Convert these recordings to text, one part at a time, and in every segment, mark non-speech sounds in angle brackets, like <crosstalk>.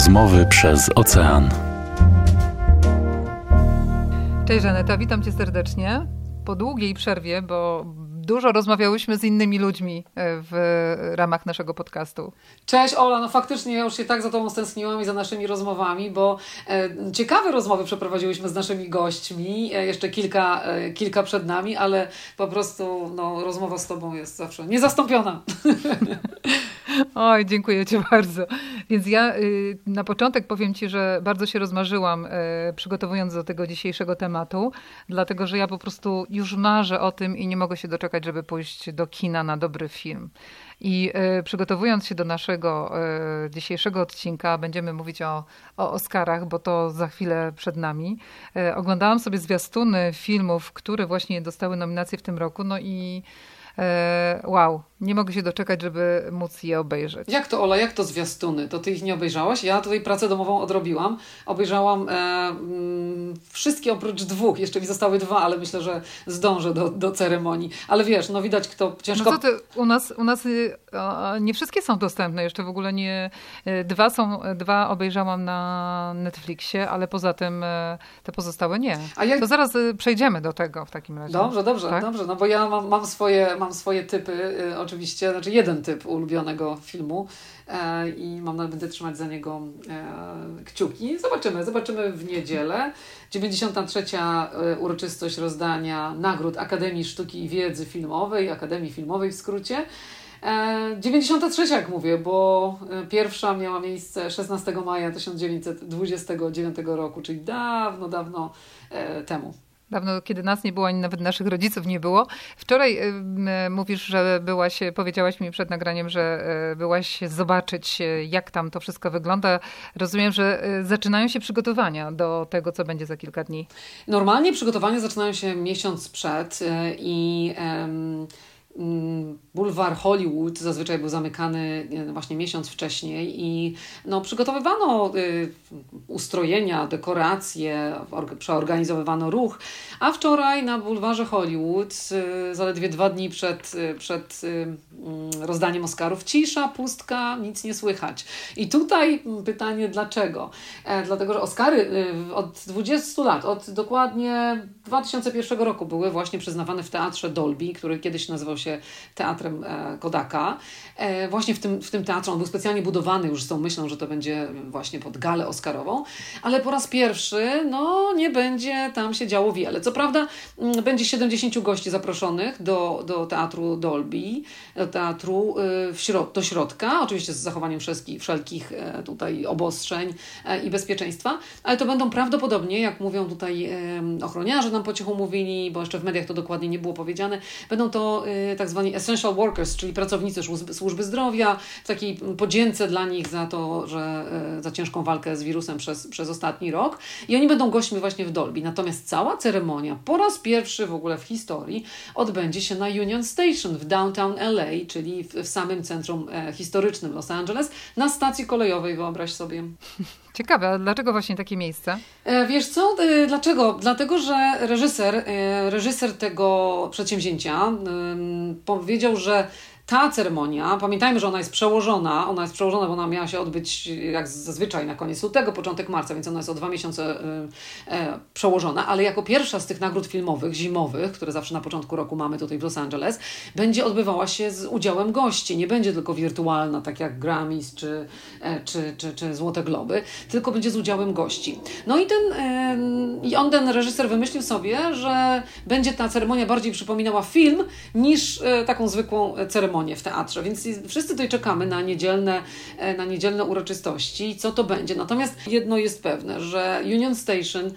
Rozmowy przez ocean. Cześć Żaneta, witam cię serdecznie. Po długiej przerwie, bo dużo rozmawiałyśmy z innymi ludźmi e, w ramach naszego podcastu. Cześć Ola, no faktycznie ja już się tak za Tobą stęskniłam i za naszymi rozmowami, bo e, ciekawe rozmowy przeprowadziłyśmy z naszymi gośćmi, e, jeszcze kilka, e, kilka przed nami, ale po prostu no, rozmowa z Tobą jest zawsze niezastąpiona. <laughs> <laughs> Oj, dziękuję Ci bardzo. Więc ja y, na początek powiem Ci, że bardzo się rozmarzyłam y, przygotowując do tego dzisiejszego tematu, dlatego że ja po prostu już marzę o tym i nie mogę się doczekać, żeby pójść do kina na dobry film. I y, przygotowując się do naszego dzisiejszego odcinka, będziemy mówić o, o Oscarach, bo to za chwilę przed nami. Oglądałam sobie zwiastuny filmów, które właśnie dostały nominacje w tym roku, no i wow, nie mogę się doczekać, żeby móc je obejrzeć. Jak to, Ola, jak to zwiastuny? To ty ich nie obejrzałaś? Ja tutaj pracę domową odrobiłam. Obejrzałam e, mm, wszystkie oprócz dwóch. Jeszcze mi zostały dwa, ale myślę, że zdążę do, do ceremonii. Ale wiesz, no widać, kto ciężko... No to ty, u nas, u nas y, nie wszystkie są dostępne. Jeszcze w ogóle nie... Y, dwa są, dwa obejrzałam na Netflixie, ale poza tym y, te pozostałe nie. A jak... To zaraz przejdziemy do tego w takim razie. Dobrze, dobrze, tak? dobrze. No bo ja mam, mam, swoje, mam swoje typy oczywiście, znaczy jeden typ ulubionego filmu e, i mam będę trzymać za niego e, kciuki. Zobaczymy, zobaczymy w niedzielę. 93. E, uroczystość rozdania nagród Akademii Sztuki i Wiedzy Filmowej, Akademii Filmowej w skrócie. 93, jak mówię, bo pierwsza miała miejsce 16 maja 1929 roku, czyli dawno, dawno temu. Dawno, kiedy nas nie było, ani nawet naszych rodziców nie było. Wczoraj y, mówisz, że byłaś, powiedziałaś mi przed nagraniem, że y, byłaś zobaczyć, y, jak tam to wszystko wygląda. Rozumiem, że y, zaczynają się przygotowania do tego, co będzie za kilka dni. Normalnie przygotowania zaczynają się miesiąc przed y, i Mm, bulwar Hollywood zazwyczaj był zamykany właśnie miesiąc wcześniej i no, przygotowywano y, ustrojenia, dekoracje, przeorganizowywano ruch, a wczoraj na bulwarze Hollywood, y, zaledwie dwa dni przed, y, przed mm, rozdaniem Oscarów, cisza, pustka, nic nie słychać. I tutaj pytanie dlaczego? E, dlatego, że Oscary od 20 lat, od dokładnie 2001 roku były właśnie przyznawane w Teatrze Dolby, który kiedyś nazywał się Teatrem e, Kodaka. E, właśnie w tym, w tym teatrze on był specjalnie budowany już z tą myślą, że to będzie właśnie pod galę Oscarową, ale po raz pierwszy no nie będzie tam się działo wiele. Co prawda mm, będzie 70 gości zaproszonych do, do Teatru Dolby, do teatru y, w środ do środka, oczywiście z zachowaniem wszelkich, wszelkich e, tutaj obostrzeń i bezpieczeństwa, ale to będą prawdopodobnie, jak mówią tutaj ochroniarze nam po cichu mówili, bo jeszcze w mediach to dokładnie nie było powiedziane, będą to y, tak zwani essential workers, czyli pracownicy służby zdrowia, w takiej podzięce dla nich za to, że e, za ciężką walkę z wirusem przez, przez ostatni rok. I oni będą gośćmi właśnie w Dolby. Natomiast cała ceremonia po raz pierwszy w ogóle w historii odbędzie się na Union Station w downtown LA, czyli w, w samym centrum e, historycznym Los Angeles, na stacji kolejowej, wyobraź sobie. Ciekawe, a dlaczego właśnie takie miejsce? E, wiesz co, e, dlaczego? Dlatego, że reżyser, e, reżyser tego przedsięwzięcia powiedział, że ta ceremonia, pamiętajmy, że ona jest przełożona, ona jest przełożona, bo ona miała się odbyć jak zazwyczaj na koniec lutego, początek marca, więc ona jest o dwa miesiące y, y, przełożona, ale jako pierwsza z tych nagród filmowych, zimowych, które zawsze na początku roku mamy tutaj w Los Angeles, będzie odbywała się z udziałem gości. Nie będzie tylko wirtualna, tak jak Grammys czy, y, czy, czy, czy Złote Globy, tylko będzie z udziałem gości. No i ten, i on, ten reżyser wymyślił sobie, że będzie ta ceremonia bardziej przypominała film niż taką zwykłą ceremonię ceremonię w teatrze, więc wszyscy tutaj czekamy na niedzielne, e, na niedzielne uroczystości, co to będzie. Natomiast jedno jest pewne, że Union Station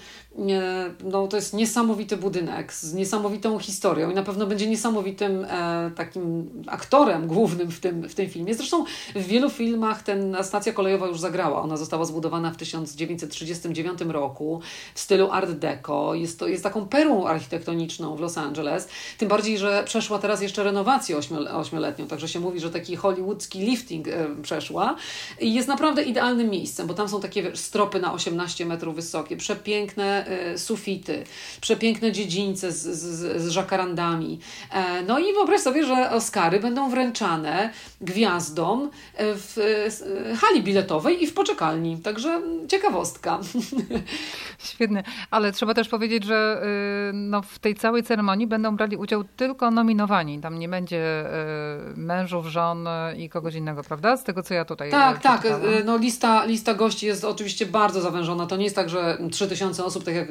no, to jest niesamowity budynek z niesamowitą historią i na pewno będzie niesamowitym e, takim aktorem głównym w tym, w tym filmie. Zresztą w wielu filmach ten stacja kolejowa już zagrała. Ona została zbudowana w 1939 roku w stylu Art Deco. Jest, to, jest taką perłą architektoniczną w Los Angeles. Tym bardziej, że przeszła teraz jeszcze renowację ośmioletnią, także się mówi, że taki hollywoodzki lifting e, przeszła. I jest naprawdę idealnym miejscem, bo tam są takie stropy na 18 metrów wysokie, przepiękne sufity, przepiękne dziedzińce z, z, z żakarandami. No i wyobraź sobie, że Oscary będą wręczane gwiazdom w hali biletowej i w poczekalni. Także ciekawostka. <laughs> Świetnie, ale trzeba też powiedzieć, że no, w tej całej ceremonii będą brali udział tylko nominowani. Tam nie będzie mężów, żon i kogoś innego, prawda? Z tego, co ja tutaj Tak, tak. No, lista, lista gości jest oczywiście bardzo zawężona. To nie jest tak, że 3000 osób, tak jak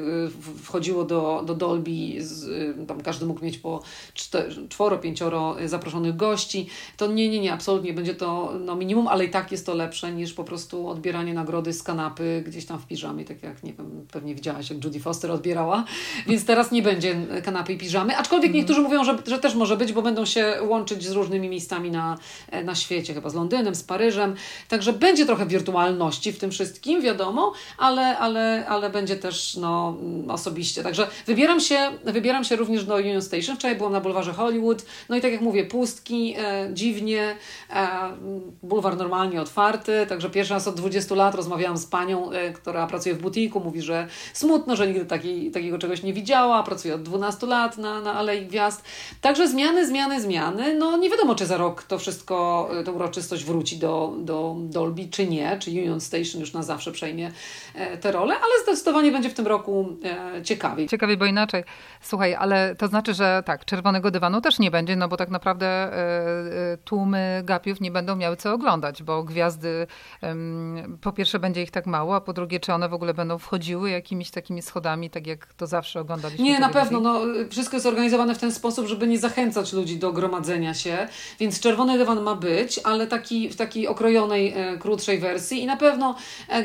wchodziło do, do Dolby, z, tam każdy mógł mieć po czworo, pięcioro zaproszonych gości. To nie, nie, nie, absolutnie będzie to no, minimum, ale i tak jest to lepsze niż po prostu odbieranie nagrody z kanapy gdzieś tam w piżamie, tak jak nie wiem, pewnie widziałaś, jak Judy Foster odbierała. <laughs> Więc teraz nie będzie kanapy i piżamy, aczkolwiek mhm. niektórzy mówią, że, że też może być, bo będą się łączyć z różnymi miejscami na, na świecie, chyba z Londynem, z Paryżem. Także będzie trochę wirtualności w tym wszystkim, wiadomo, ale, ale, ale będzie też no, osobiście. Także wybieram się, wybieram się również do Union Station. Wczoraj byłam na bulwarze Hollywood. No i tak jak mówię, pustki, e, dziwnie, e, bulwar normalnie otwarty. Także pierwszy raz od 20 lat rozmawiałam z panią, e, która pracuje w butiku. Mówi, że smutno, że nigdy taki, takiego czegoś nie widziała. Pracuje od 12 lat na, na Alei Gwiazd. Także zmiany, zmiany, zmiany. No nie wiadomo, czy za rok to wszystko, ta uroczystość wróci do, do Dolby, czy nie. Czy Union Station już na zawsze przejmie e, tę rolę, ale zdecydowanie będzie w tym roku e, ciekawiej. Ciekawiej, bo inaczej. Słuchaj, ale to znaczy, że tak, czerwonego dywanu też nie będzie, no bo tak naprawdę e, tłumy gapiów nie będą miały co oglądać, bo gwiazdy po pierwsze będzie ich tak mało, a po drugie, czy one w ogóle będą wchodziły jakimiś takimi schodami, tak jak to zawsze oglądaliśmy. Nie, na pewno. No, wszystko jest organizowane w ten sposób, żeby nie zachęcać ludzi do gromadzenia się, więc czerwony dywan ma być, ale taki, w takiej okrojonej, krótszej wersji i na pewno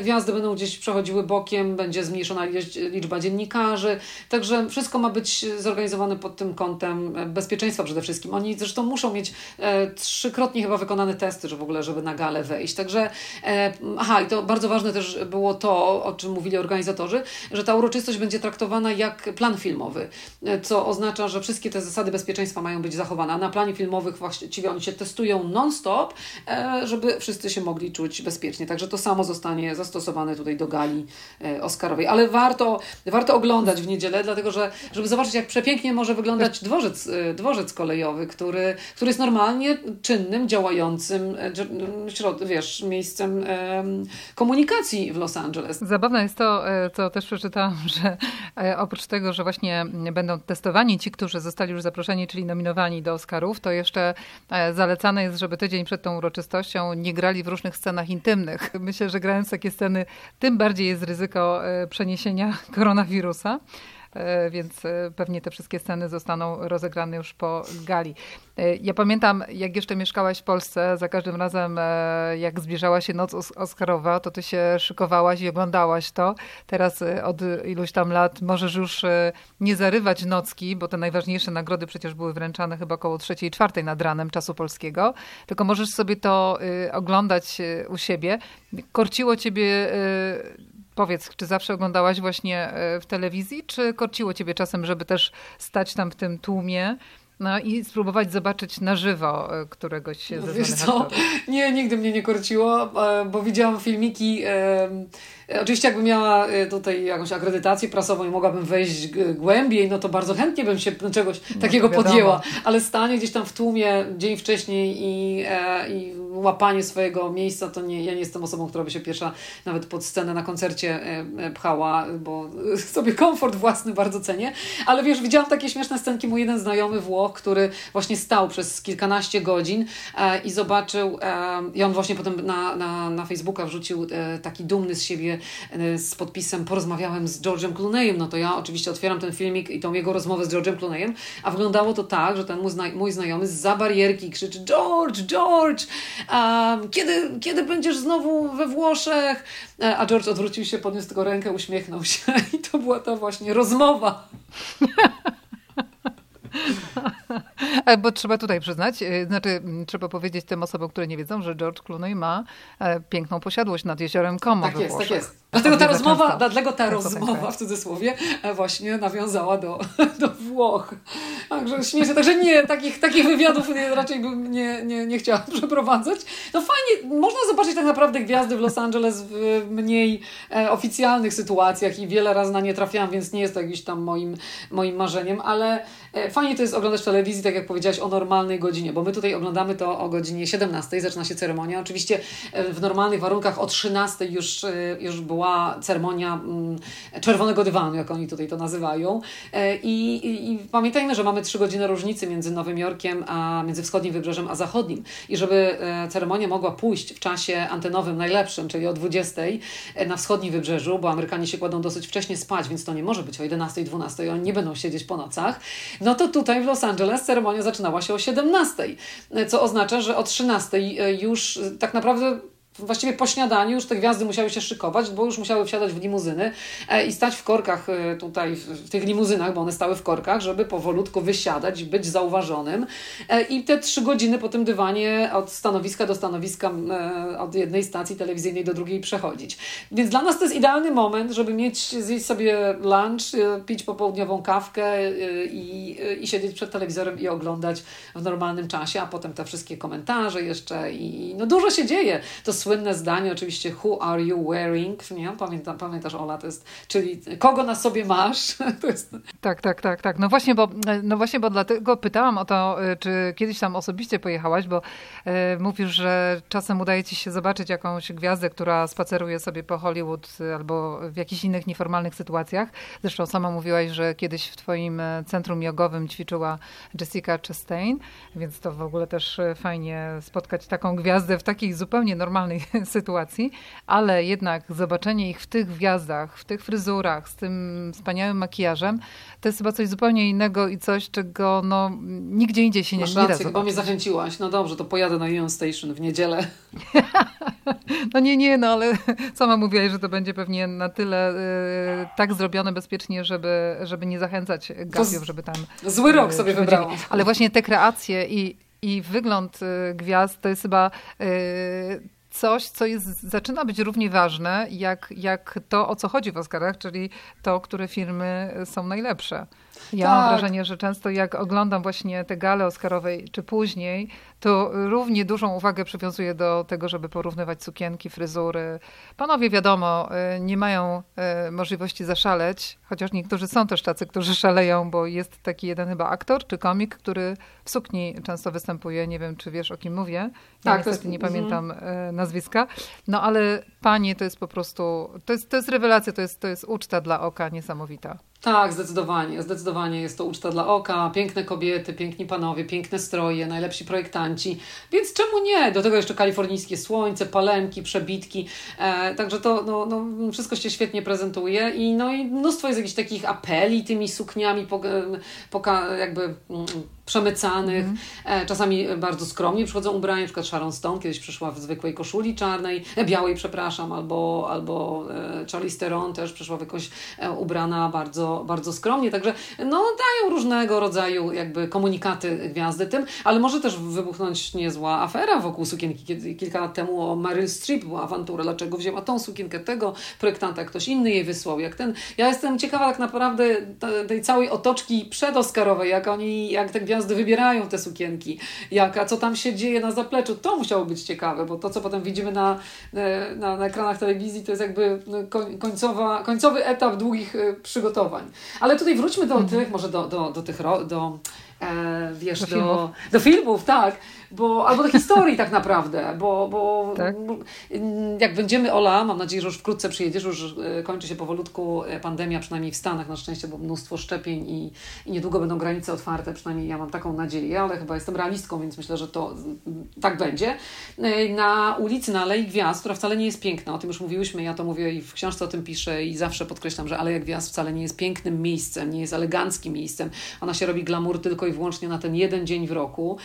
gwiazdy będą gdzieś przechodziły bokiem, będzie zmniejszona liczba dziennikarzy, także wszystko ma być zorganizowane pod tym kątem bezpieczeństwa przede wszystkim. Oni zresztą muszą mieć e, trzykrotnie chyba wykonane testy, że w ogóle, żeby na galę wejść. Także, e, aha, i to bardzo ważne też było to, o czym mówili organizatorzy, że ta uroczystość będzie traktowana jak plan filmowy, e, co oznacza, że wszystkie te zasady bezpieczeństwa mają być zachowane. A na planie filmowych właściwie oni się testują non-stop, e, żeby wszyscy się mogli czuć bezpiecznie. Także to samo zostanie zastosowane tutaj do gali e, Oscarowej. Ale warto, warto oglądać w niedzielę, dlatego że, żeby zobaczyć, jak przepięknie może wyglądać dworzec, e, dworzec kolejowy, który, który jest normalnie czynnym, działającym, e, wiesz, miejscem komunikacji w Los Angeles. Zabawne jest to, co też przeczytałam, <laughs> że oprócz tego, że właśnie będą testowani ci, którzy zostali już zaproszeni, czyli nominowani do Oscarów, to jeszcze zalecane jest, żeby tydzień przed tą uroczystością nie grali w różnych scenach intymnych. <laughs> Myślę, że grając takie sceny, tym bardziej jest ryzyko e, przeniesienia koronawirusa. E, więc e, pewnie te wszystkie sceny zostaną rozegrane już po gali. Ja pamiętam, jak jeszcze mieszkałaś w Polsce, za każdym razem, jak zbliżała się noc Oscarowa, to ty się szykowałaś i oglądałaś to. Teraz od iluś tam lat możesz już nie zarywać nocki, bo te najważniejsze nagrody przecież były wręczane chyba około trzeciej, czwartej nad ranem czasu polskiego, tylko możesz sobie to oglądać u siebie. Korciło ciebie Powiedz, czy zawsze oglądałaś właśnie e, w telewizji, czy korciło ciebie czasem, żeby też stać tam w tym tłumie? No i spróbować zobaczyć na żywo e, któregoś ze Wiesz co? Nie, nigdy mnie nie korciło, e, bo widziałam filmiki E, oczywiście jakbym miała tutaj jakąś akredytację prasową i mogłabym wejść głębiej, no to bardzo chętnie bym się czegoś no takiego podjęła, ale stanie gdzieś tam w tłumie dzień wcześniej i, i łapanie swojego miejsca, to nie, ja nie jestem osobą, która by się pierwsza nawet pod scenę na koncercie pchała, bo <laughs> sobie komfort własny bardzo cenię, ale wiesz, widziałam takie śmieszne scenki, mój jeden znajomy Włoch, który właśnie stał przez kilkanaście godzin i zobaczył, i on właśnie potem na, na, na Facebooka wrzucił taki dumny z siebie E, z podpisem porozmawiałem z George'em Clooneyem, no to ja oczywiście otwieram ten filmik i tą jego rozmowę z George'em Clooneyem, a wyglądało to tak, że ten mój, zna mój znajomy za barierki krzyczy George, George, kiedy, kiedy będziesz znowu we Włoszech? E, a George odwrócił się, podniósł tylko rękę, uśmiechnął się <laughs> i to była ta właśnie rozmowa. <laughs> <laughs> Bo trzeba tutaj przyznać, y, znaczy trzeba powiedzieć tym osobom, które nie wiedzą, że George Clooney ma e, piękną posiadłość nad jeziorem Como Tak jest, tak jest. Dlatego ta rozmowa, dlatego ta rozmowa w cudzysłowie e, właśnie nawiązała do, <laughs> do Włoch. Także śmieszne, także nie, takich, takich wywiadów nie, raczej bym nie, nie, nie chciała <laughs> przeprowadzać. No fajnie, można zobaczyć tak naprawdę gwiazdy w Los Angeles w mniej e, oficjalnych sytuacjach i wiele razy na nie trafiałam, więc nie jest to jakimś tam moim, moim marzeniem, ale e, fajnie to jest oglądać w telewizji, tak jak powiedziałaś, o normalnej godzinie, bo my tutaj oglądamy to o godzinie 17, zaczyna się ceremonia. Oczywiście w normalnych warunkach o 13 już, już była ceremonia mm, czerwonego dywanu, jak oni tutaj to nazywają. E, I, i, i pamiętajmy, że mamy 3 godziny różnicy między Nowym Jorkiem, a między wschodnim wybrzeżem, a zachodnim. I żeby ceremonia mogła pójść w czasie antenowym najlepszym, czyli o 20 na wschodnim wybrzeżu, bo Amerykanie się kładą dosyć wcześnie spać, więc to nie może być o 11, 12, oni nie będą siedzieć po nocach, no to tutaj w Los Angeles ceremonia zaczynała się o 17, co oznacza, że o 13 już tak naprawdę właściwie po śniadaniu już te gwiazdy musiały się szykować, bo już musiały wsiadać w limuzyny e, i stać w korkach e, tutaj, w tych limuzynach, bo one stały w korkach, żeby powolutku wysiadać, być zauważonym. E, I te trzy godziny po tym dywanie od stanowiska do stanowiska, od jednej stacji telewizyjnej do drugiej przechodzić. Więc dla nas to jest idealny moment, żeby mieć, zjeść sobie lunch, pić popołudniową kawkę i, i siedzieć przed telewizorem i oglądać w normalnym czasie, a potem te wszystkie komentarze jeszcze i no dużo się dzieje. To słynne zdanie oczywiście who are you wearing, nie? Pamiętam, pamiętasz Ola, to jest, czyli kogo na sobie masz? <laughs> Jest... Tak, tak, tak, tak. No właśnie, bo, no właśnie, bo dlatego pytałam o to, y, czy kiedyś tam osobiście pojechałaś, bo e, mówisz, że czasem udaje ci się zobaczyć jakąś gwiazdę, która spaceruje sobie po Hollywood y, albo w jakichś innych nieformalnych sytuacjach. Zresztą sama mówiłaś, że kiedyś w twoim centrum jogowym ćwiczyła Jessica Chastain, więc to w ogóle też fajnie spotkać taką gwiazdę w takich zupełnie <laughs> sytuacji, ale jednak zobaczenie ich w tych gwiazdach, w tych fryzurach, z tym wspaniałym makijażem, to jest chyba coś zupełnie innego i coś, czego no, nigdzie indziej się Masz nie, rację, da chyba mnie zachęciłaś. No dobrze, to pojadę na Union Station w niedzielę. <laughs> no nie, nie, no ale <laughs> sama mówiłaś, że to będzie pewnie na tyle y, tak zrobione bezpiecznie, żeby, żeby nie zachęcać gapiów, żeby tam... Zły rok y, sobie wybrałam. Ale właśnie te kreacje i i wygląd y, gwiazd to jest chyba y, coś, co jest, zaczyna być równie ważne, jak, jak to, o co chodzi w Oscarach, czyli to, które filmy są najlepsze. Ja tak. mam wrażenie, że często jak oglądam właśnie te gale Oscarowe, czy później, to równie dużą uwagę przywiązuję do tego, żeby porównywać sukienki, fryzury. Panowie, wiadomo, y, nie mają y, możliwości zaszaleć, chociaż niektórzy są też tacy, którzy szaleją, bo jest taki jeden chyba aktor czy komik, który w sukni często występuje. Nie wiem, czy wiesz, o kim mówię. Ja tak, niestety jest, nie pamiętam mm. nazwiska. No ale panie to jest po prostu, to jest, to jest rewelacja, to jest, to jest uczta dla oka niesamowita. Tak, zdecydowanie. Zdecydowanie jest to uczta dla oka. Piękne kobiety, piękni panowie, piękne stroje, najlepsi projektanci. Więc czemu nie? Do tego jeszcze kalifornijskie słońce, palemki, przebitki. E, także to no, no, wszystko się świetnie prezentuje i, no, i mnóstwo jest jakichś takich apeli tymi sukniami, poka, jakby mm, przemycanych, mm. czasami bardzo skromnie przychodzą ubrani, na przykład Sharon Stone kiedyś przyszła w zwykłej koszuli czarnej, e, białej przepraszam, albo, albo e, Charlize Theron też przyszła w jakoś ubrana bardzo, bardzo skromnie, także no dają różnego rodzaju jakby komunikaty gwiazdy tym, ale może też wybuchnąć niezła afera wokół sukienki. Kiedy, kilka lat temu o Meryl Streep była awantura, dlaczego wzięła tą sukienkę tego projektanta, ktoś inny jej wysłał, jak ten. Ja jestem ciekawa tak naprawdę tej całej otoczki przedoskarowej, jak oni, jak te gwiazdy gwiazdy wybierają te sukienki, jaka, co tam się dzieje na zapleczu. To musiało być ciekawe, bo to, co potem widzimy na, e, na, na ekranach telewizji, to jest jakby no, końcowa, końcowy etap długich e, przygotowań. Ale tutaj wróćmy do mhm. tych, może do, do, do tych, do, e, wiesz, do, do, filmów. do filmów, tak bo, albo do historii tak naprawdę, bo, bo, tak? jak będziemy, Ola, mam nadzieję, że już wkrótce przyjedziesz, już e, kończy się powolutku e, pandemia, przynajmniej w Stanach na szczęście, bo mnóstwo szczepień i, i niedługo będą granice otwarte, przynajmniej ja mam taką nadzieję, ale chyba jestem realistką, więc myślę, że to tak będzie. E, na ulicy, na Alei Gwiazd, która wcale nie jest piękna, o tym już mówiłyśmy, ja to mówię i w książce o tym piszę i zawsze podkreślam, że Aleja Gwiazd wcale nie jest pięknym miejscem, nie jest eleganckim miejscem, ona się robi glamour tylko i wyłącznie na ten jeden dzień w roku.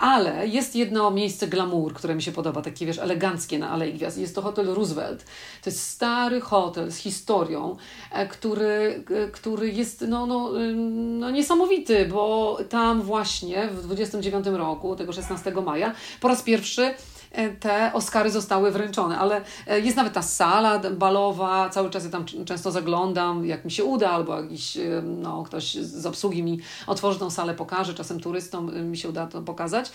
Ale jest jedno miejsce glamour, które mi się podoba, takie wiesz, eleganckie na Alei Gwiazd. Jest to hotel Roosevelt. To jest stary hotel z historią, e, który, e, który jest no, no, no niesamowity, bo tam właśnie w 29 roku, tego 16 maja, po raz pierwszy te Oscary zostały wręczone, ale e, jest nawet ta sala balowa, cały czas ja tam często zaglądam, jak mi się uda, albo jakiś, e, no, ktoś z obsługi mi otworzy tą salę, pokaże, czasem turystom mi się uda to pokazać.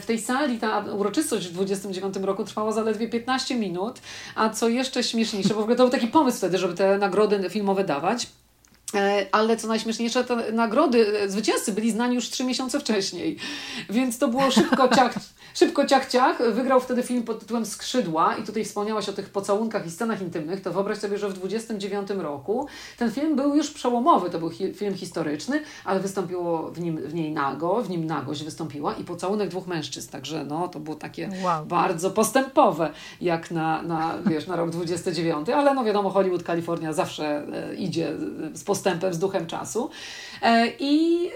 W tej sali ta uroczystość w 29 roku trwała zaledwie 15 minut, a co jeszcze śmieszniejsze, bo w ogóle to był taki pomysł wtedy, żeby te nagrody filmowe dawać, E, ale co najśmieszniejsze, te nagrody, e, zwycięzcy byli znani już trzy miesiące wcześniej. Więc to było szybko ciach, szybko ciach, ciach. Wygrał wtedy film pod tytułem Skrzydła i tutaj wspomniałaś o tych pocałunkach i scenach intymnych. To wyobraź sobie, że w 29 roku ten film był już przełomowy. To był hi film historyczny, ale wystąpiło w nim w niej nago, w nim nagość wystąpiła i pocałunek dwóch mężczyzn. Także no, to było takie wow. bardzo postępowe, jak na, na, wiesz, na rok 29. Ale no wiadomo, Hollywood, Kalifornia zawsze e, idzie z postępem z duchem czasu. E, I,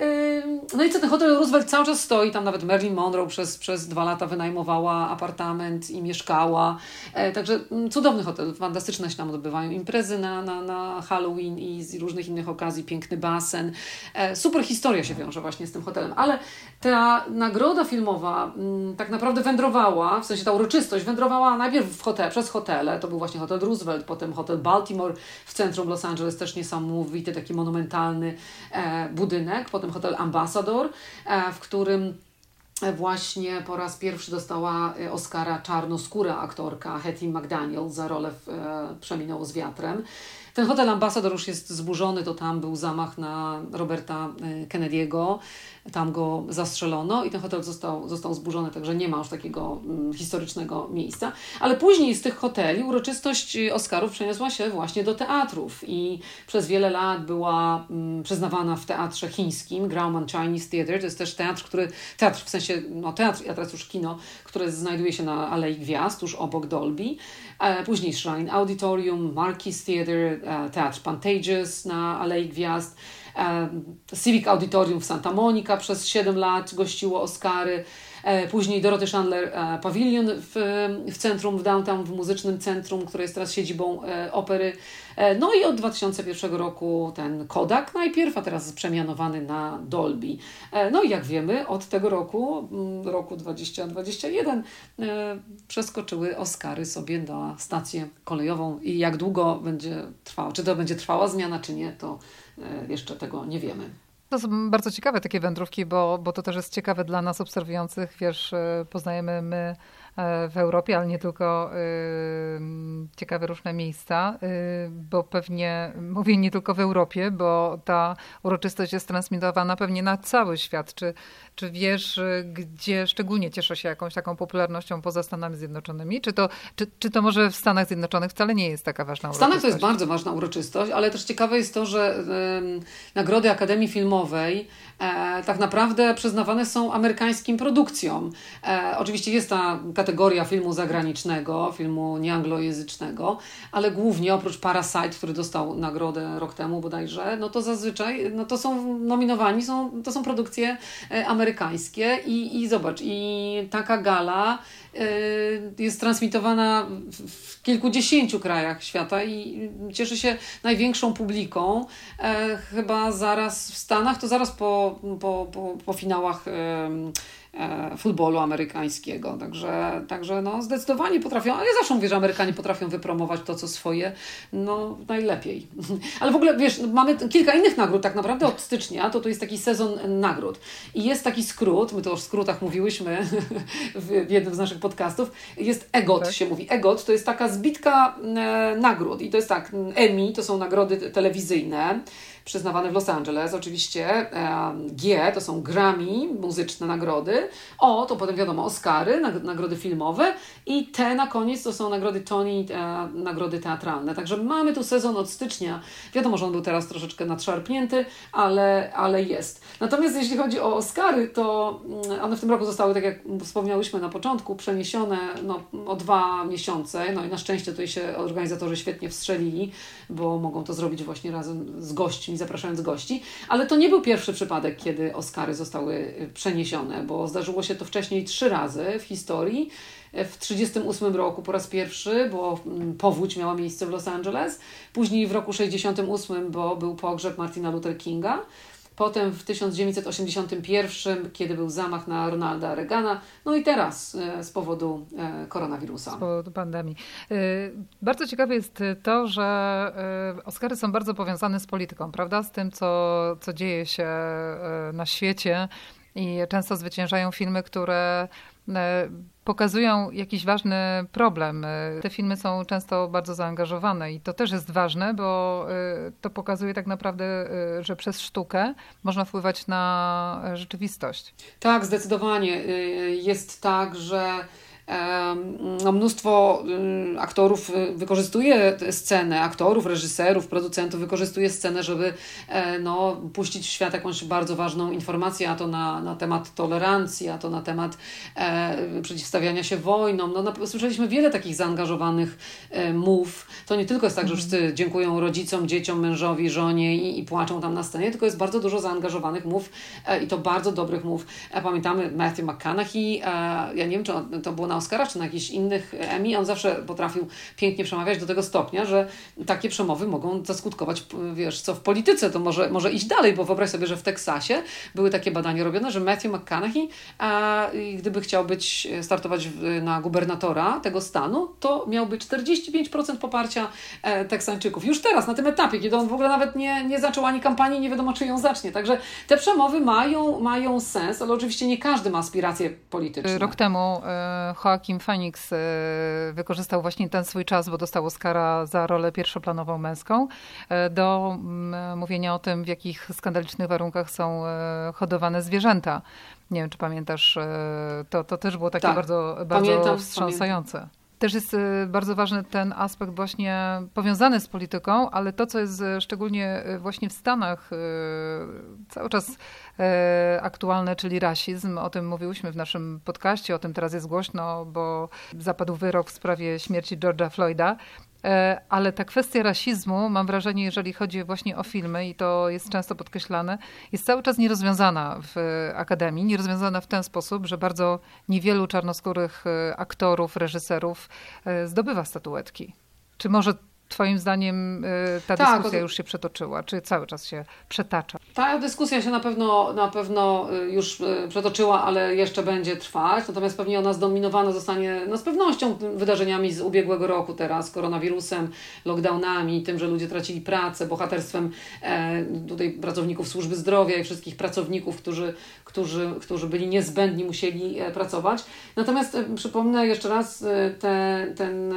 no i co, ten hotel Roosevelt cały czas stoi, tam nawet Marilyn Monroe przez, przez dwa lata wynajmowała apartament i mieszkała. E, także mm, cudowny hotel, fantastyczne się tam odbywają. Imprezy na, na, na Halloween i z różnych innych okazji, piękny basen. E, super historia się wiąże właśnie z tym hotelem, ale ta nagroda filmowa mm, tak naprawdę wędrowała, w sensie ta uroczystość wędrowała najpierw w hotel, przez hotele, to był właśnie hotel Roosevelt, potem hotel Baltimore w centrum Los Angeles, też niesamowity, taki monumentalny e, budynek, potem hotel Ambassador, w którym właśnie po raz pierwszy dostała e, Oscara czarnoskóra aktorka Hetty McDaniel za rolę w e, Przeminęło z wiatrem. Ten hotel Ambassador już jest zburzony, to tam był zamach na Roberta e, Kennedy'ego tam go zastrzelono i ten hotel został, został zburzony, także nie ma już takiego mm, historycznego miejsca. Ale później z tych hoteli uroczystość Oscarów przeniosła się właśnie do teatrów i przez wiele lat była mm, przyznawana w teatrze chińskim, Grauman Chinese Theatre. To jest też teatr, który, teatr w sensie, no teatr, a teraz już kino, które znajduje się na Alei Gwiazd, tuż obok Dolby. E, później Shrine Auditorium, Marquis Theatre, e, Teatr Pantages na Alei Gwiazd. Civic Auditorium w Santa Monica przez 7 lat gościło Oscary. E, później Dorothy Chandler e, Pavilion w, w centrum, w downtown, w muzycznym centrum, które jest teraz siedzibą e, opery. No i od 2001 roku ten Kodak najpierw, a teraz przemianowany na Dolby. No i jak wiemy, od tego roku, mm, roku 2021, przeskoczyły Oscary sobie na stację kolejową i jak długo będzie trwała, czy to będzie trwała zmiana, czy nie, to jeszcze tego nie wiemy. To są bardzo ciekawe takie wędrówki, bo, bo to też jest ciekawe dla nas obserwujących. Wiesz, e, poznajemy my E, w Europie, ale nie tylko e, ciekawe różne miejsca, e, bo pewnie mówię nie tylko w Europie, bo ta uroczystość jest transmitowana pewnie na cały świat. Czy, czy wiesz, gdzie szczególnie cieszy się jakąś taką popularnością poza Stanami Zjednoczonymi? Czy to, czy, czy to może w Stanach Zjednoczonych wcale nie jest taka ważna uroczystość? W Stanach to jest bardzo ważna uroczystość, ale też ciekawe jest to, że nagrody Akademii Filmowej e, tak naprawdę przyznawane są amerykańskim produkcjom. E, oczywiście jest ta kategoria filmu zagranicznego, filmu nieanglojęzycznego, ale głównie oprócz Parasite, który dostał nagrodę rok temu bodajże, no to zazwyczaj no to są nominowani, są, to są produkcje e, amerykańskie i, i zobacz, i taka gala jest transmitowana w kilkudziesięciu krajach świata i cieszy się największą publiką. E, chyba zaraz w Stanach, to zaraz po, po, po, po finałach E, futbolu amerykańskiego. Także, także no, zdecydowanie potrafią, ale ja zawsze mówię, że Amerykanie potrafią wypromować to, co swoje, no najlepiej. <laughs> Ale w ogóle, wiesz, mamy kilka innych nagród tak naprawdę od stycznia, to to jest taki sezon nagród. I jest taki skrót, my to w skrótach mówiłyśmy <laughs> w jednym z naszych podcastów, jest EGOT tak. się mówi. EGOT to jest taka zbitka e, nagród i to jest tak, Emmy to są nagrody telewizyjne, przyznawane w Los Angeles. Oczywiście G to są Grammy, muzyczne nagrody. O to potem wiadomo Oscary, nagrody filmowe. I T na koniec to są nagrody Tony, e, nagrody teatralne. Także mamy tu sezon od stycznia. Wiadomo, że on był teraz troszeczkę nadszarpnięty, ale, ale jest. Natomiast jeśli chodzi o Oscary, to mm, one w tym roku zostały, tak jak wspomniałyśmy na początku, przeniesione no, o dwa miesiące. No i na szczęście tutaj się organizatorzy świetnie wstrzelili, bo mogą to zrobić właśnie razem z gośćmi zapraszając gości. Ale to nie był pierwszy przypadek, kiedy Oscary zostały przeniesione, bo zdarzyło się to wcześniej trzy razy w historii. W 1938 roku po raz pierwszy, bo mm, powódź miała miejsce w Los Angeles. Później w roku 1968, bo był pogrzeb Martina Luther Kinga. Potem w 1981, kiedy był zamach na Ronalda Reagana, no i teraz e, z powodu e, koronawirusa. Z powodu pandemii. E, bardzo ciekawe jest to, że Oscary są bardzo powiązane z polityką, prawda? Z tym, co, co dzieje się na świecie. I często zwyciężają filmy, które pokazują jakiś ważny problem. Te filmy są często bardzo zaangażowane i to też jest ważne, bo y, to pokazuje tak naprawdę, y, że przez sztukę można wpływać na rzeczywistość. Tak, zdecydowanie. Y, jest tak, że no, mnóstwo y, aktorów y, wykorzystuje scenę, aktorów, reżyserów, producentów wykorzystuje scenę, żeby e, no, puścić w świat jakąś bardzo ważną informację, a to na, na temat tolerancji, a to na temat e, przeciwstawiania się wojnom. No, na, słyszeliśmy wiele takich zaangażowanych e, mów. To nie tylko jest tak, że wszyscy mhm. dziękują rodzicom, dzieciom, mężowi, żonie i, i płaczą tam na scenie, tylko jest bardzo dużo zaangażowanych mów e, i to bardzo dobrych mów. E, pamiętamy Matthew McConaughey, e, ja nie wiem, czy to było na na Oscarach czy na jakichś innych Emmy, on zawsze potrafił pięknie przemawiać do tego stopnia, że takie przemowy mogą zaskutkować, wiesz, co w polityce, to może, może iść dalej, bo wyobraź sobie, że w Teksasie były takie badania robione, że Matthew McConaughey, a, gdyby chciał być, startować na gubernatora tego stanu, to miałby 45% poparcia e, Teksańczyków. Już teraz, na tym etapie, kiedy on w ogóle nawet nie, nie zaczął ani kampanii, nie wiadomo, czy ją zacznie. Także te przemowy mają, mają sens, ale oczywiście nie każdy ma aspiracje polityczne. Rok temu Joaquin Phoenix y, wykorzystał właśnie ten swój czas, bo dostał Oscara za rolę pierwszoplanową męską, y, do mm, mówienia o tym, w jakich skandalicznych warunkach są y, hodowane zwierzęta. Nie wiem, czy pamiętasz, to, to też było takie tak, bardzo, bardzo pamiętam, wstrząsające. Pamiętam. Też jest bardzo ważny ten aspekt właśnie powiązany z polityką, ale to, co jest szczególnie właśnie w Stanach cały czas aktualne, czyli rasizm. O tym mówiłyśmy w naszym podcaście, o tym teraz jest głośno, bo zapadł wyrok w sprawie śmierci George'a Floyda. E, ale ta kwestia rasizmu, mam wrażenie, jeżeli chodzi właśnie o filmy, i to jest często podkreślane, jest cały czas nierozwiązana w Akademii. Nierozwiązana w ten sposób, że bardzo niewielu czarnoskórych e, aktorów, reżyserów zdobywa statuetki. Czy może Twoim zdaniem y, ta tak, dyskusja już się przetoczyła, czy cały czas się przetacza? Ta dyskusja się na pewno, na pewno y, już y, przetoczyła, ale jeszcze będzie trwać. Natomiast pewnie ona zdominowana zostanie no z pewnością wydarzeniami z ubiegłego roku teraz, koronawirusem, lockdownami, tym, że ludzie tracili pracę, bohaterstwem e, tutaj pracowników służby zdrowia i wszystkich pracowników, którzy, którzy, którzy byli niezbędni, musieli e, pracować. Natomiast e, przypomnę jeszcze raz te, ten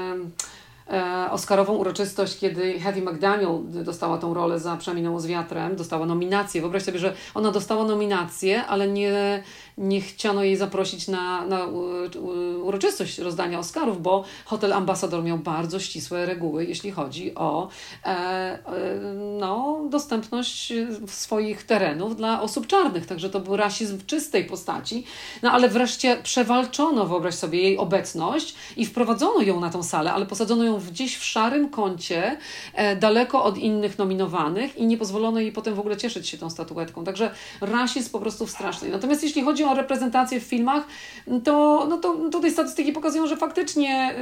Oscarową uroczystość, kiedy Hattie McDaniel dostała tą rolę za Przeminęło z wiatrem, dostała nominację. Wyobraź sobie, że ona dostała nominację, ale nie, nie chciano jej zaprosić na, na uroczystość rozdania Oscarów, bo Hotel Ambassador miał bardzo ścisłe reguły, jeśli chodzi o e, e, no, dostępność swoich terenów dla osób czarnych. Także to był rasizm w czystej postaci. No ale wreszcie przewalczono, wyobraź sobie, jej obecność i wprowadzono ją na tą salę, ale posadzono ją gdzieś w szarym kącie, e, daleko od innych nominowanych i nie pozwolono jej potem w ogóle cieszyć się tą statuetką. Także rasizm po prostu w strasznej. Natomiast jeśli chodzi o reprezentację w filmach, to, no to tutaj statystyki pokazują, że faktycznie,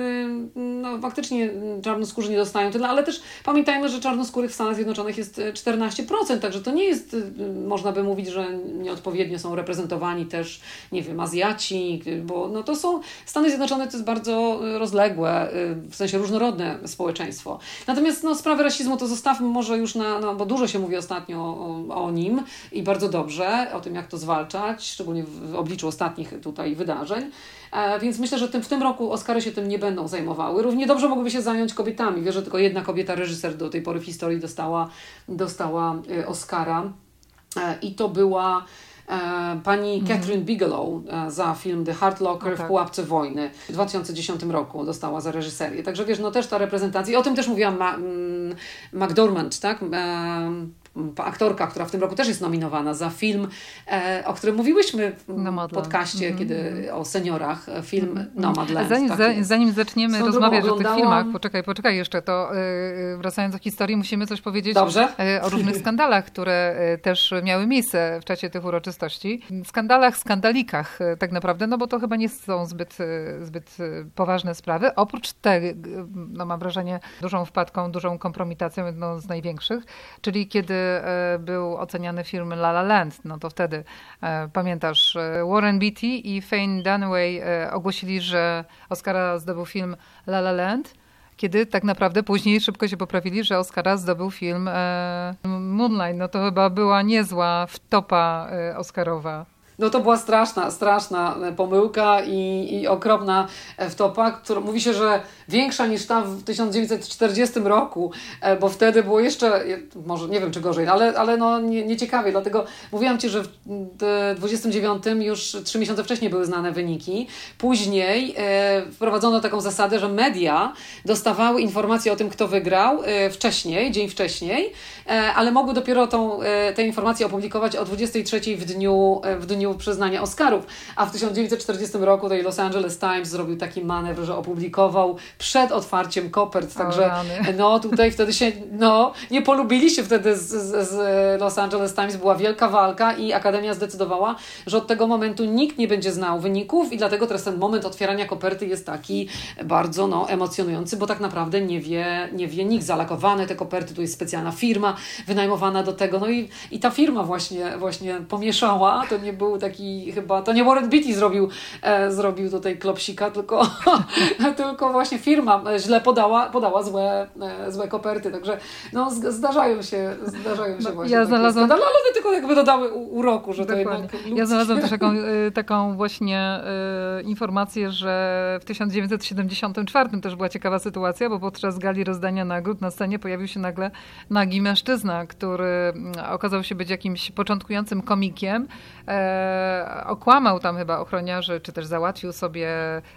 y, no, faktycznie czarnoskórzy nie dostają tyle, ale też pamiętajmy, że czarnoskórych w Stanach Zjednoczonych jest 14%, także to nie jest, y, można by mówić, że nieodpowiednio są reprezentowani też, nie wiem, Azjaci, bo no to są, Stany Zjednoczone to jest bardzo rozległe, y, w sensie różnorodne społeczeństwo. Natomiast no, sprawę rasizmu to zostawmy może już na, no, bo dużo się mówi ostatnio o, o nim i bardzo dobrze, o tym jak to zwalczać, szczególnie w w obliczu ostatnich tutaj wydarzeń. E, więc myślę, że tym, w tym roku Oscary się tym nie będą zajmowały. Równie dobrze mogłyby się zająć kobietami. Wiesz, że tylko jedna kobieta, reżyser do tej pory w historii dostała, dostała e, Oscara. E, I to była pani mhm. Catherine Bigelow za film The Hard Locker no tak. w Pułapce Wojny w 2010 roku dostała za reżyserię. Także wiesz, no też ta reprezentacja, i o tym też mówiłam Ma, mm, McDormand, tak? Aktorka, która w tym roku też jest nominowana za film, e, o którym mówiłyśmy w Nomadland. podcaście, mm -hmm. kiedy o seniorach, e, film -hmm. Nomadland. Zanim, tak zanim zaczniemy Swoją rozmawiać o tych filmach, poczekaj, poczekaj jeszcze, to yy, wracając do historii, musimy coś powiedzieć Dobrze. O różnych skandalach, które też miały miejsce w czasie tych uroczystości. Skandalach, skandalikach tak naprawdę, no bo to chyba nie są zbyt, zbyt poważne sprawy. Oprócz tego, no mam wrażenie, dużą wpadką, dużą kompromitacją, jedną z największych, czyli kiedy był oceniany film La La Land, no to wtedy pamiętasz, Warren Beatty i Faye Dunaway ogłosili, że Oscara zdobył film La La Land, kiedy tak naprawdę później szybko się poprawili, że Oscara zdobył film e, Moonlight. No to chyba była niezła wtopa e, Oscarowa. No to była straszna, straszna pomyłka i, i okropna wtopa, która mówi się, że większa niż ta w 1940 roku, e, bo wtedy było jeszcze, może nie wiem czy gorzej, ale, ale no nie, nieciekawie, dlatego mówiłam Ci, że w 29 już trzy miesiące wcześniej były znane wyniki. Później e, wprowadzono taką zasadę, że media dostawały informacje o tym, kto wygrał e, wcześniej, dzień wcześniej, e, ale mogły dopiero tą, e, te informacje opublikować o 23 w dniu, e, w dniu dniu przyznania Oscarów. A w 1940 roku tej Los Angeles Times zrobił taki manewr, że opublikował przed otwarciem kopert. Także <laughs> no tutaj wtedy się, no nie polubili się wtedy z, z, z Los Angeles Times. Była wielka walka i Akademia zdecydowała, że od tego momentu nikt nie będzie znał wyników i dlatego teraz ten moment otwierania koperty jest taki bardzo no, emocjonujący, bo tak naprawdę nie wie, nie wie nikt. Zalakowane te koperty, tu jest specjalna firma wynajmowana do tego. No i, i ta firma właśnie, właśnie pomieszała. To nie był taki chyba, to nie Warren Beatty zrobił, e, zrobił tutaj klopsika, tylko, <laughs> tylko właśnie firma źle podała, podała złe, e, złe koperty, także no, zdarzają się, zdarzają się no, właśnie ja znalazłam... ale one tylko jakby dodały uroku, że Dokładnie. to jednak Ja znalazłam też taką, e, <laughs> taką właśnie e, informację, że w 1974 też była ciekawa sytuacja, bo podczas gali rozdania nagród na scenie pojawił się nagle nagi mężczyzna, który mm, okazał się być jakimś początkującym komikiem, e, okłamał tam chyba ochroniarzy, czy też załatwił sobie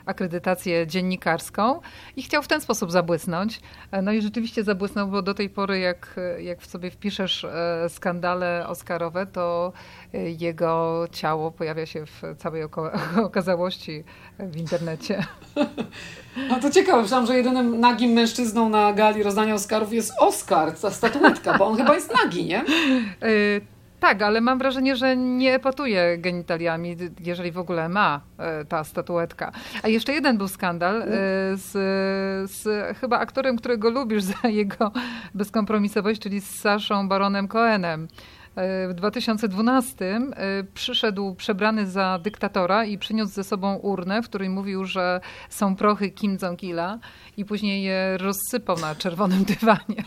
akredytację dziennikarską i chciał w ten sposób zabłysnąć. No i rzeczywiście zabłysnął, bo do tej pory jak, jak w sobie wpiszesz e, skandale oscarowe, to e, jego ciało pojawia się w całej <laughs> okazałości w internecie. <laughs> No to ciekawe, myślałam, że jedynym nagim mężczyzną na gali rozdania Oscarów jest Oscar, ta statuetka, bo on chyba jest nagi, nie? Tak, ale mam wrażenie, że nie epatuje genitaliami, jeżeli w ogóle ma e, ta statuetka. A jeszcze jeden był skandal e, z, z chyba aktorem, którego lubisz za jego bezkompromisowość, czyli z Saszą Baronem Cohenem. E, w 2012 przyszedł przebrany za dyktatora i przyniósł ze sobą urnę, w której mówił, że są prochy Kim Jong-ila i później je rozsypał na czerwonym <laughs> dywanie.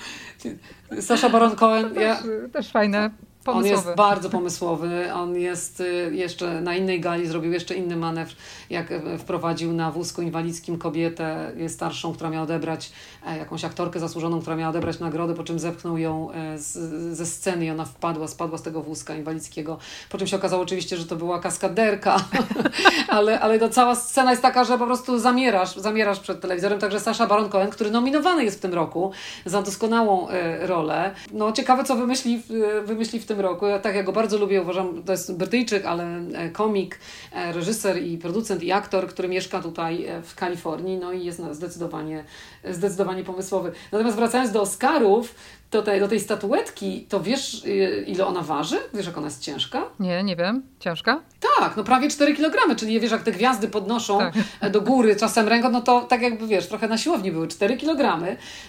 Sasza Baron Cohen. Też, ja... też fajne Pomysłowy. On jest bardzo pomysłowy. On jest y, jeszcze na innej gali zrobił jeszcze inny manewr, jak y, wprowadził na wózku inwalidzkim kobietę starszą, która miała odebrać e, jakąś aktorkę zasłużoną, która miała odebrać nagrodę, po czym zepchnął ją e, z, ze sceny i ona wpadła, spadła z tego wózka inwalidzkiego. Po czym się okazało oczywiście, że to była kaskaderka, <laughs> ale, ale to cała scena jest taka, że po prostu zamierasz, zamierasz przed telewizorem. Także Sasha Baron Cohen, który nominowany jest w tym roku za doskonałą e, rolę. No ciekawe, co wymyśli, wymyśli w roku. Ja tak, ja go bardzo lubię, uważam, to jest Brytyjczyk, ale e, komik, e, reżyser i producent i aktor, który mieszka tutaj e, w Kalifornii, no i jest zdecydowanie, zdecydowanie pomysłowy. Natomiast wracając do Oscarów, do tej, do tej statuetki, to wiesz, ile ona waży? Wiesz, jak ona jest ciężka? Nie, nie wiem. Ciężka? Tak, no prawie 4 kg, czyli wiesz, jak te gwiazdy podnoszą tak. do góry czasem ręką, no to tak jakby, wiesz, trochę na siłowni były 4 kg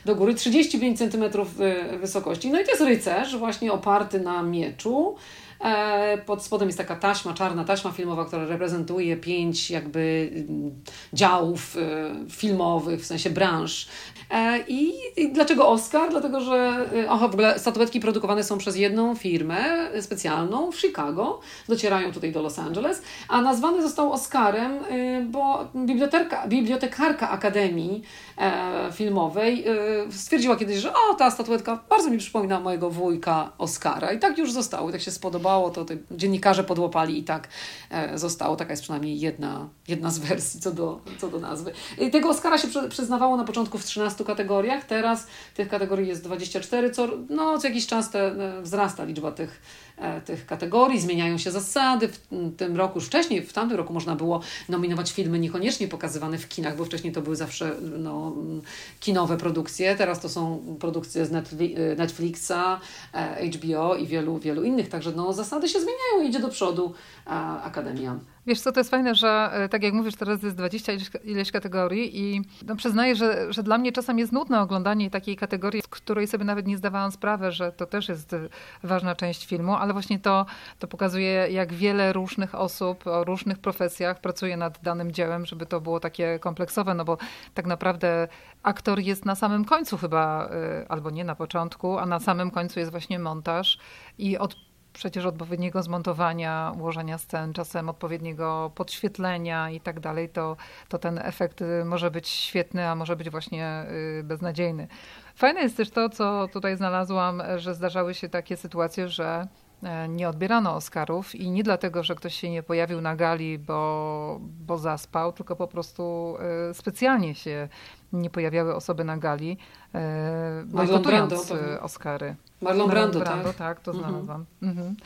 do góry, 35 cm wysokości. No i to jest rycerz właśnie oparty na mieczu, pod spodem jest taka taśma, czarna taśma filmowa, która reprezentuje pięć jakby mm, działów e, filmowych, w sensie branż. E, I, dlaczego Oscar? Dlatego, że oho, w ogóle statuetki produkowane są przez jedną firmę specjalną w Chicago, docierają tutaj do Los Angeles, a nazwany został Oscarem, bo bibliotekarka, bibliotekarka Akademii Filmowej stwierdziła kiedyś, że o, ta statuetka bardzo mi przypomina mojego wujka Oscara i tak już zostało, i tak się spodobało zadziałało, to dziennikarze podłapali i tak e, zostało. Taka jest przynajmniej jedna, jedna z wersji co do, co do nazwy. Tego Oscara się przyznawało na początku w 13 kategoriach, teraz tych kategorii jest 24, co, no, co jakiś czas te, wzrasta liczba tych E, tych kategorii, zmieniają się zasady. W tym roku, już wcześniej, w tamtym roku można było nominować filmy niekoniecznie pokazywane w kinach, bo wcześniej to były zawsze no, kinowe produkcje. Teraz to są produkcje z Netflixa, e, HBO i wielu, wielu innych. Także no, zasady się zmieniają, idzie do przodu Akademia. Wiesz co, to jest fajne, że e, tak jak mówisz, teraz jest 20 ileś, kategorii i no, przyznaję, że, że dla mnie czasem jest nudne oglądanie takiej kategorii, w której sobie nawet nie zdawałam sprawy, że to też jest ważna część filmu, ale właśnie to, to pokazuje, jak wiele różnych osób o różnych profesjach pracuje nad danym dziełem, żeby to było takie kompleksowe, no bo tak naprawdę aktor jest na samym końcu chyba, e, albo nie na początku, a na samym końcu jest właśnie montaż i od przecież odpowiedniego zmontowania, ułożenia scen, czasem odpowiedniego podświetlenia i tak dalej, to, to ten efekt y, może być świetny, a może być właśnie y, beznadziejny. Fajne jest też to, co tutaj znalazłam, że zdarzały się takie sytuacje, że e, nie odbierano Oscarów i nie dlatego, że ktoś się nie pojawił na gali, bo, bo zaspał, tylko po prostu e, specjalnie się nie pojawiały osoby na gali, e, bojkotując Oscary. Marlon Brando, Brando tak? tak, to mhm. znalazłam. Mhm.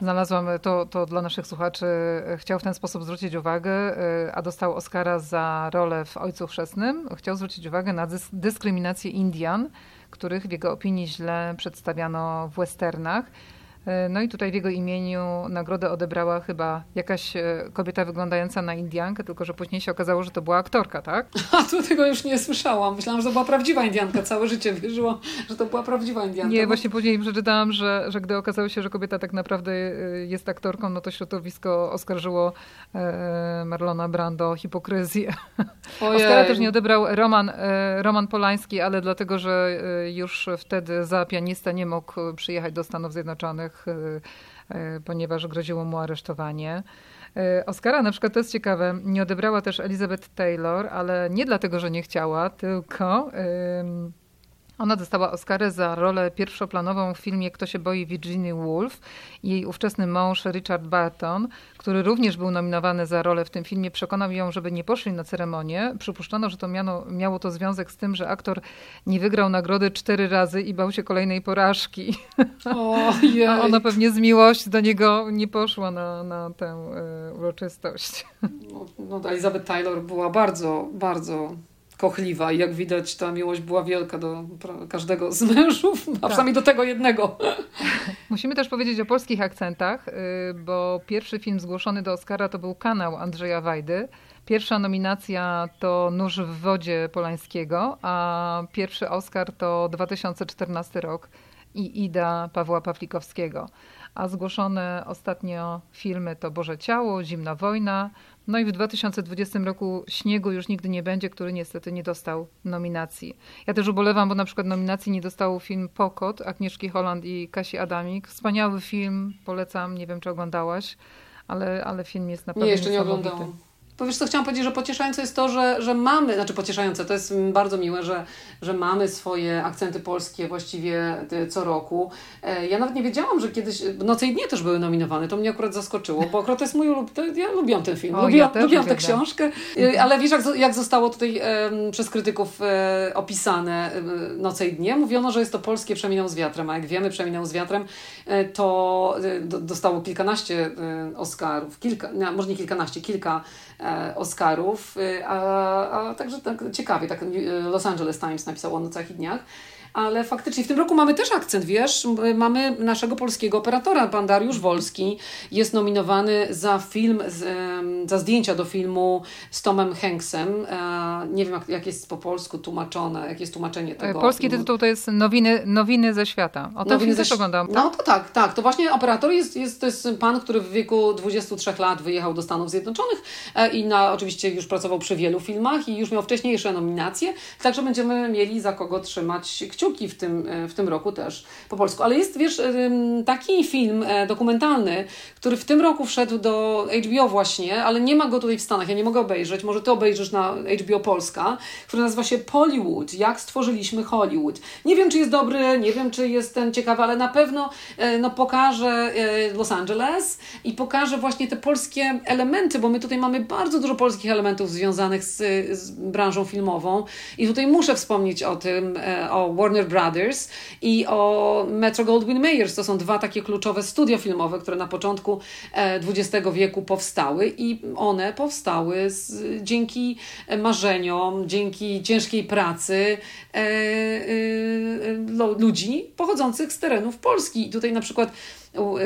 Znalazłam to, to dla naszych słuchaczy. E, chciał w ten sposób zwrócić uwagę, e, a dostał Oscara za rolę w Ojcu Chrzestnym. Chciał zwrócić uwagę na dyskryminację Indian, których w jego opinii źle przedstawiano w westernach. E, no i tutaj w jego imieniu nagrodę odebrała chyba jakaś e, kobieta wyglądająca na Indiankę, tylko że później się okazało, że to była aktorka, tak? <laughs> A to tego już nie słyszałam. Myślałam, że to była prawdziwa Indianka. Całe życie wierzyłam, że to była prawdziwa Indianka. Nie, właśnie później przeczytałam, że, że gdy okazało się, że kobieta tak naprawdę e, jest aktorką, no to środowisko oskarżyło Marlona Brando o hipokryzję. <laughs> Oscara też nie odebrał Roman, Roman Polański, ale dlatego, że już wtedy za pianista nie mógł przyjechać do Stanów Zjednoczonych Y, y, ponieważ groziło mu aresztowanie. Y, Oscara na przykład, to jest ciekawe, nie odebrała też Elizabeth Taylor, ale nie dlatego, że nie chciała, tylko ona dostała Oscarę za rolę pierwszoplanową w filmie Kto się boi Virginia Woolf. Jej ówczesny mąż Richard Barton, który również był nominowany za rolę w tym filmie, przekonał ją, żeby nie poszli na ceremonię. Przypuszczano, że to miano, miało to związek z tym, że aktor nie wygrał nagrody cztery razy i bał się kolejnej porażki. O, <laughs> A ona pewnie z miłości do niego nie poszła na, na tę y, uroczystość. No, no, Elizabeth Taylor była bardzo, bardzo kochliwa i jak widać ta miłość była wielka do każdego z mężów, a tak. przynajmniej do tego jednego. <laughs> Musimy też powiedzieć o polskich akcentach, y, bo pierwszy film zgłoszony do Oscara to był Kanał Andrzeja Wajdy. Pierwsza nominacja to Nóż w wodzie Polańskiego, a pierwszy Oscar to 2014 rok i Ida Pawła Pawlikowskiego. A zgłoszone ostatnio filmy to Boże Ciało, Zimna Wojna, no i w 2020 roku Śniegu już nigdy nie będzie, który niestety nie dostał nominacji. Ja też ubolewam, bo na przykład nominacji nie dostał film Pokot Agnieszki Holland i Kasi Adamik. Wspaniały film, polecam, nie wiem czy oglądałaś, ale, ale film jest naprawdę Nie, jeszcze nie oglądałam. Bo wiesz co, chciałam powiedzieć, że pocieszające jest to, że, że mamy, znaczy pocieszające, to jest bardzo miłe, że, że mamy swoje akcenty polskie właściwie e, co roku. E, ja nawet nie wiedziałam, że kiedyś Noce i Dnie też były nominowane, to mnie akurat zaskoczyło, bo akurat to jest mój to ja lubiłam ten film, o, lubiłam, ja lubiłam tę książkę, e, ale wiesz jak, jak zostało tutaj przez krytyków opisane Noce i Dnie? Mówiono, że jest to polskie Przeminął z wiatrem, a jak wiemy Przeminął z wiatrem to dostało kilkanaście Oscarów, kilka, może nie kilkanaście, kilka Oscarów, y, a, a także tak ciekawie, tak Los Angeles Times napisało o nocach i dniach ale faktycznie w tym roku mamy też akcent, wiesz, mamy naszego polskiego operatora, pan Dariusz Wolski jest nominowany za film, za zdjęcia do filmu z Tomem Hanksem. E, nie wiem, jak, jak jest po polsku tłumaczone, jak jest tłumaczenie tego. Polski tytuł to jest Nowiny, nowiny ze świata. O tym też oglądam. Tak? No to tak, tak. To właśnie operator jest, jest, to jest pan, który w wieku 23 lat wyjechał do Stanów Zjednoczonych e, i na, oczywiście już pracował przy wielu filmach i już miał wcześniejsze nominacje, także będziemy mieli za kogo trzymać kciuki kciuki w tym, w tym roku też po polsku. Ale jest, wiesz, taki film dokumentalny, który w tym roku wszedł do HBO właśnie, ale nie ma go tutaj w Stanach, ja nie mogę obejrzeć, może ty obejrzysz na HBO Polska, który nazywa się Pollywood, jak stworzyliśmy Hollywood. Nie wiem, czy jest dobry, nie wiem, czy jest ten ciekawy, ale na pewno no, pokaże Los Angeles i pokaże właśnie te polskie elementy, bo my tutaj mamy bardzo dużo polskich elementów związanych z, z branżą filmową i tutaj muszę wspomnieć o tym, e, o Warner Brothers i o Metro Goldwyn Mayers. To są dwa takie kluczowe studia filmowe, które na początku XX e, wieku powstały i one powstały z, dzięki marzeniom, dzięki ciężkiej pracy e, e, ludzi pochodzących z terenów Polski. I tutaj na przykład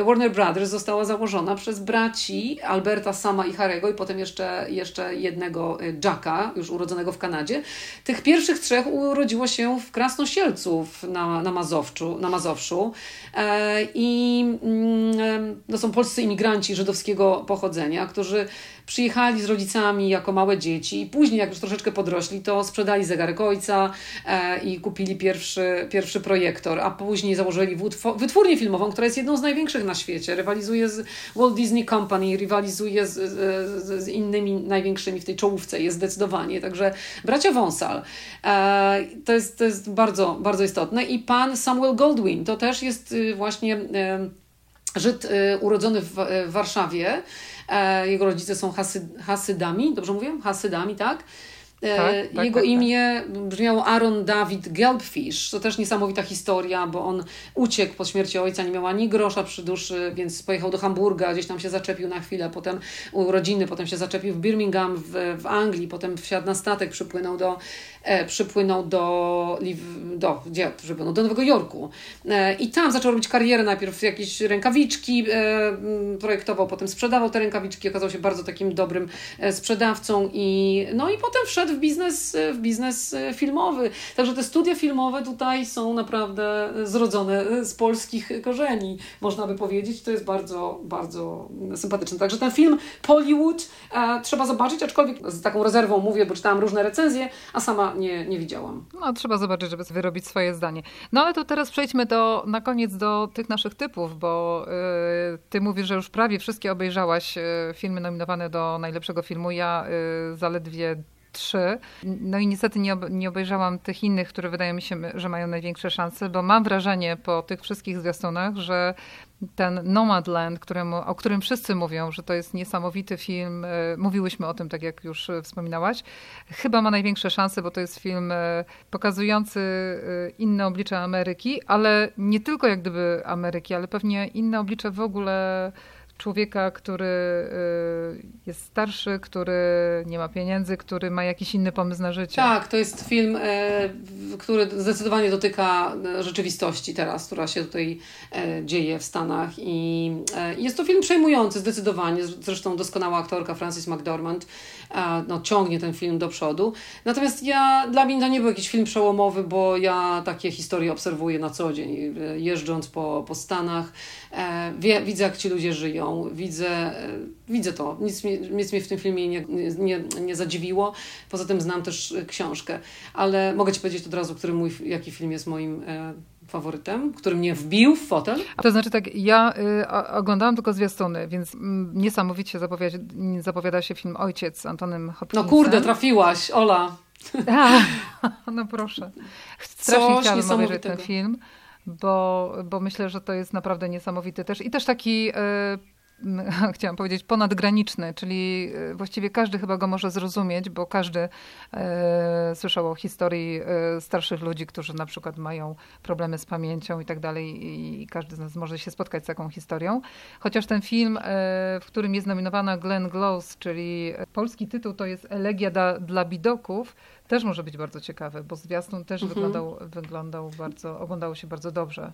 Warner Brothers została założona przez braci Alberta, Sama i Harego i potem jeszcze, jeszcze jednego y, Jacka, już urodzonego w Kanadzie. Tych pierwszych trzech urodziło się w Krasnosielcu na, na, Mazowczu, na Mazowszu e, i mm, to są polscy imigranci żydowskiego pochodzenia, którzy przyjechali z rodzicami jako małe dzieci i później, jak już troszeczkę podrośli, to sprzedali zegarek ojca e, i kupili pierwszy, pierwszy projektor, a później założyli wytwórnię filmową, która jest jedną z największych na świecie. Rywalizuje z Walt Disney Company, rywalizuje z, z, z innymi największymi w tej czołówce, jest zdecydowanie. Także bracia Wąsal, e, to, jest, to jest bardzo, bardzo istotne. I pan Samuel Goldwyn, to też jest y, właśnie e, Żyd y, urodzony w, Warszawie, jego rodzice są Hasy, Hasydami, dobrze mówię? Hasydami, tak? E, tak, tak, Jego tak, imię tak. brzmiało Aaron David Gelbfish. To też niesamowita historia, bo on uciekł po śmierci ojca, nie miał ani grosza przy duszy, więc pojechał do Hamburga, gdzieś tam się zaczepił na chwilę, potem u rodziny, potem się zaczepił w Birmingham w, w Anglii, potem wsiadł na statek, przypłynął do, e, przypłynął do, do, gdzie przypłynął? Do Nowego Jorku. E, I tam zaczął robić karierę, najpierw jakieś rękawiczki e, projektował, potem sprzedawał te rękawiczki, okazał się bardzo takim dobrym e, sprzedawcą i no i potem wszedł w biznes, w biznes e, filmowy. Także te studia filmowe tutaj są naprawdę zrodzone z polskich korzeni, można by powiedzieć. To jest bardzo, bardzo sympatyczne. Także ten film Pollywood e, trzeba zobaczyć, aczkolwiek z taką rezerwą mówię, bo czytałam różne recenzje, a sama nie, nie widziałam. No, trzeba zobaczyć, żeby sobie wyrobić swoje zdanie. No ale to teraz przejdźmy do, na koniec do tych naszych typów, bo y, ty mówisz, że już prawie wszystkie obejrzałaś filmy nominowane do najlepszego filmu. Ja zaledwie trzy. No i niestety nie, ob nie obejrzałam tych innych, które wydaje mi się, że mają największe szanse, bo mam wrażenie po tych wszystkich zwiastunach, że ten Nomadland, któremu, o którym wszyscy mówią, że to jest niesamowity film, e, mówiłyśmy o tym, tak jak już wspominałaś, chyba ma największe szanse, bo to jest film e, pokazujący e, inne oblicze Ameryki, ale nie tylko jak gdyby Ameryki, ale pewnie inne oblicze w ogóle człowieka, który y, jest starszy, który nie ma pieniędzy, który ma jakiś inny pomysł na życie. Tak, to jest film, e, który zdecydowanie dotyka e, rzeczywistości teraz, która się tutaj e, dzieje w Stanach. I jest to film przejmujący zdecydowanie. Zresztą doskonała aktorka Frances McDormand no, ciągnie ten film do przodu. Natomiast ja, dla mnie to nie był jakiś film przełomowy, bo ja takie historie obserwuję na co dzień, jeżdżąc po, po Stanach. Wie, widzę, jak ci ludzie żyją, widzę, widzę to. Nic, nic mnie w tym filmie nie, nie, nie zadziwiło. Poza tym znam też książkę, ale mogę Ci powiedzieć od razu, który mój, jaki film jest moim e, faworytem, który mnie wbił w fotel? To znaczy tak, ja y, oglądałam tylko zwiastuny, więc mm, niesamowicie zapowiada, zapowiada się film Ojciec z Antonym Hopkinsem. No kurde, trafiłaś, Ola. <laughs> A, no proszę. Strasznie Coś chciałabym obejrzeć ten film, bo, bo myślę, że to jest naprawdę niesamowity też. I też taki... Y, <laughs> chciałam powiedzieć, ponadgraniczny, czyli e, właściwie każdy chyba go może zrozumieć, bo każdy e, słyszał o historii e, starszych ludzi, którzy na przykład mają problemy z pamięcią i tak dalej i każdy z nas może się spotkać z taką historią. Chociaż ten film, e, w którym jest nominowana Glenn Close, czyli polski tytuł to jest Elegia da, dla bidoków, też może być bardzo ciekawy, bo zwiastun też mhm. wyglądał, wyglądał bardzo, oglądało się bardzo dobrze.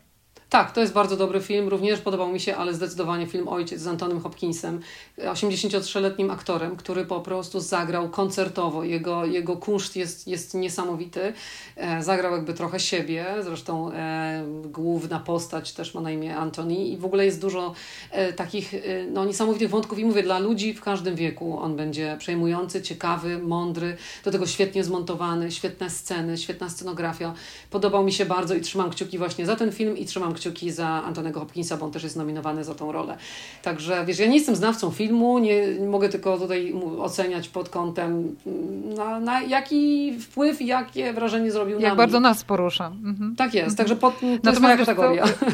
Tak, to jest bardzo dobry film. Również podobał mi się, ale zdecydowanie film Ojciec z Antonym Hopkinsem, 83-letnim aktorem, który po prostu zagrał koncertowo. Jego, jego kunszt jest, jest niesamowity. E, zagrał jakby trochę siebie. Zresztą e, główna postać też ma na imię Antony i w ogóle jest dużo e, takich no, niesamowitych wątków i mówię, dla ludzi w każdym wieku on będzie przejmujący, ciekawy, mądry, do tego świetnie zmontowany, świetne sceny, świetna scenografia. Podobał mi się bardzo i trzymam kciuki właśnie za ten film i trzymam kciuki za Antonego Hopkinsa, bo on też jest nominowany za tą rolę. Także wiesz, ja nie jestem znawcą filmu, nie, mogę tylko tutaj oceniać pod kątem mm, na, na jaki wpływ i jakie wrażenie zrobił Jak bardzo nas porusza. Mhm. Tak jest, także pod, to Natomiast jest moja kategoria. To,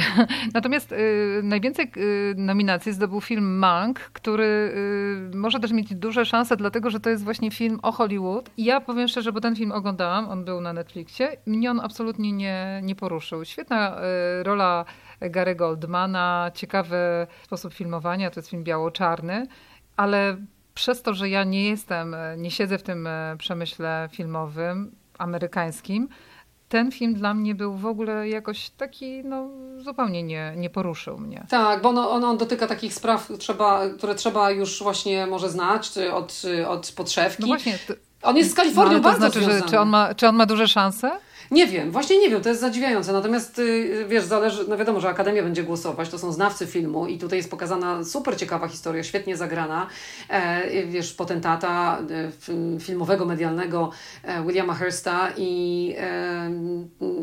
<laughs> Natomiast y, najwięcej y, nominacji zdobył film Mank, który y, może też mieć duże szanse, dlatego że to jest właśnie film o Hollywood. I ja powiem szczerze, bo ten film oglądałam, on był na Netflixie, mnie on absolutnie nie, nie poruszył. Świetna y, rola Gary Goldmana, ciekawy sposób filmowania, to jest film biało-czarny, ale przez to, że ja nie jestem, nie siedzę w tym y, przemyśle filmowym amerykańskim, ten film dla mnie był w ogóle jakoś taki, no zupełnie nie, nie poruszył mnie. Tak, bo on, on, on dotyka takich spraw, trzeba, które trzeba już właśnie może znać od, od podszewki. No właśnie. To, on jest z Kalifornią no, to bardzo znaczy, związany. Że, czy, on ma, czy on ma duże szanse? Nie wiem, właśnie nie wiem, to jest zadziwiające. Natomiast y, wiesz, zależy, no wiadomo, że Akademia będzie głosować, to są znawcy filmu i tutaj jest pokazana super ciekawa historia, świetnie zagrana. E, wiesz, potentata filmowego, medialnego e, Williama Hursta i, e,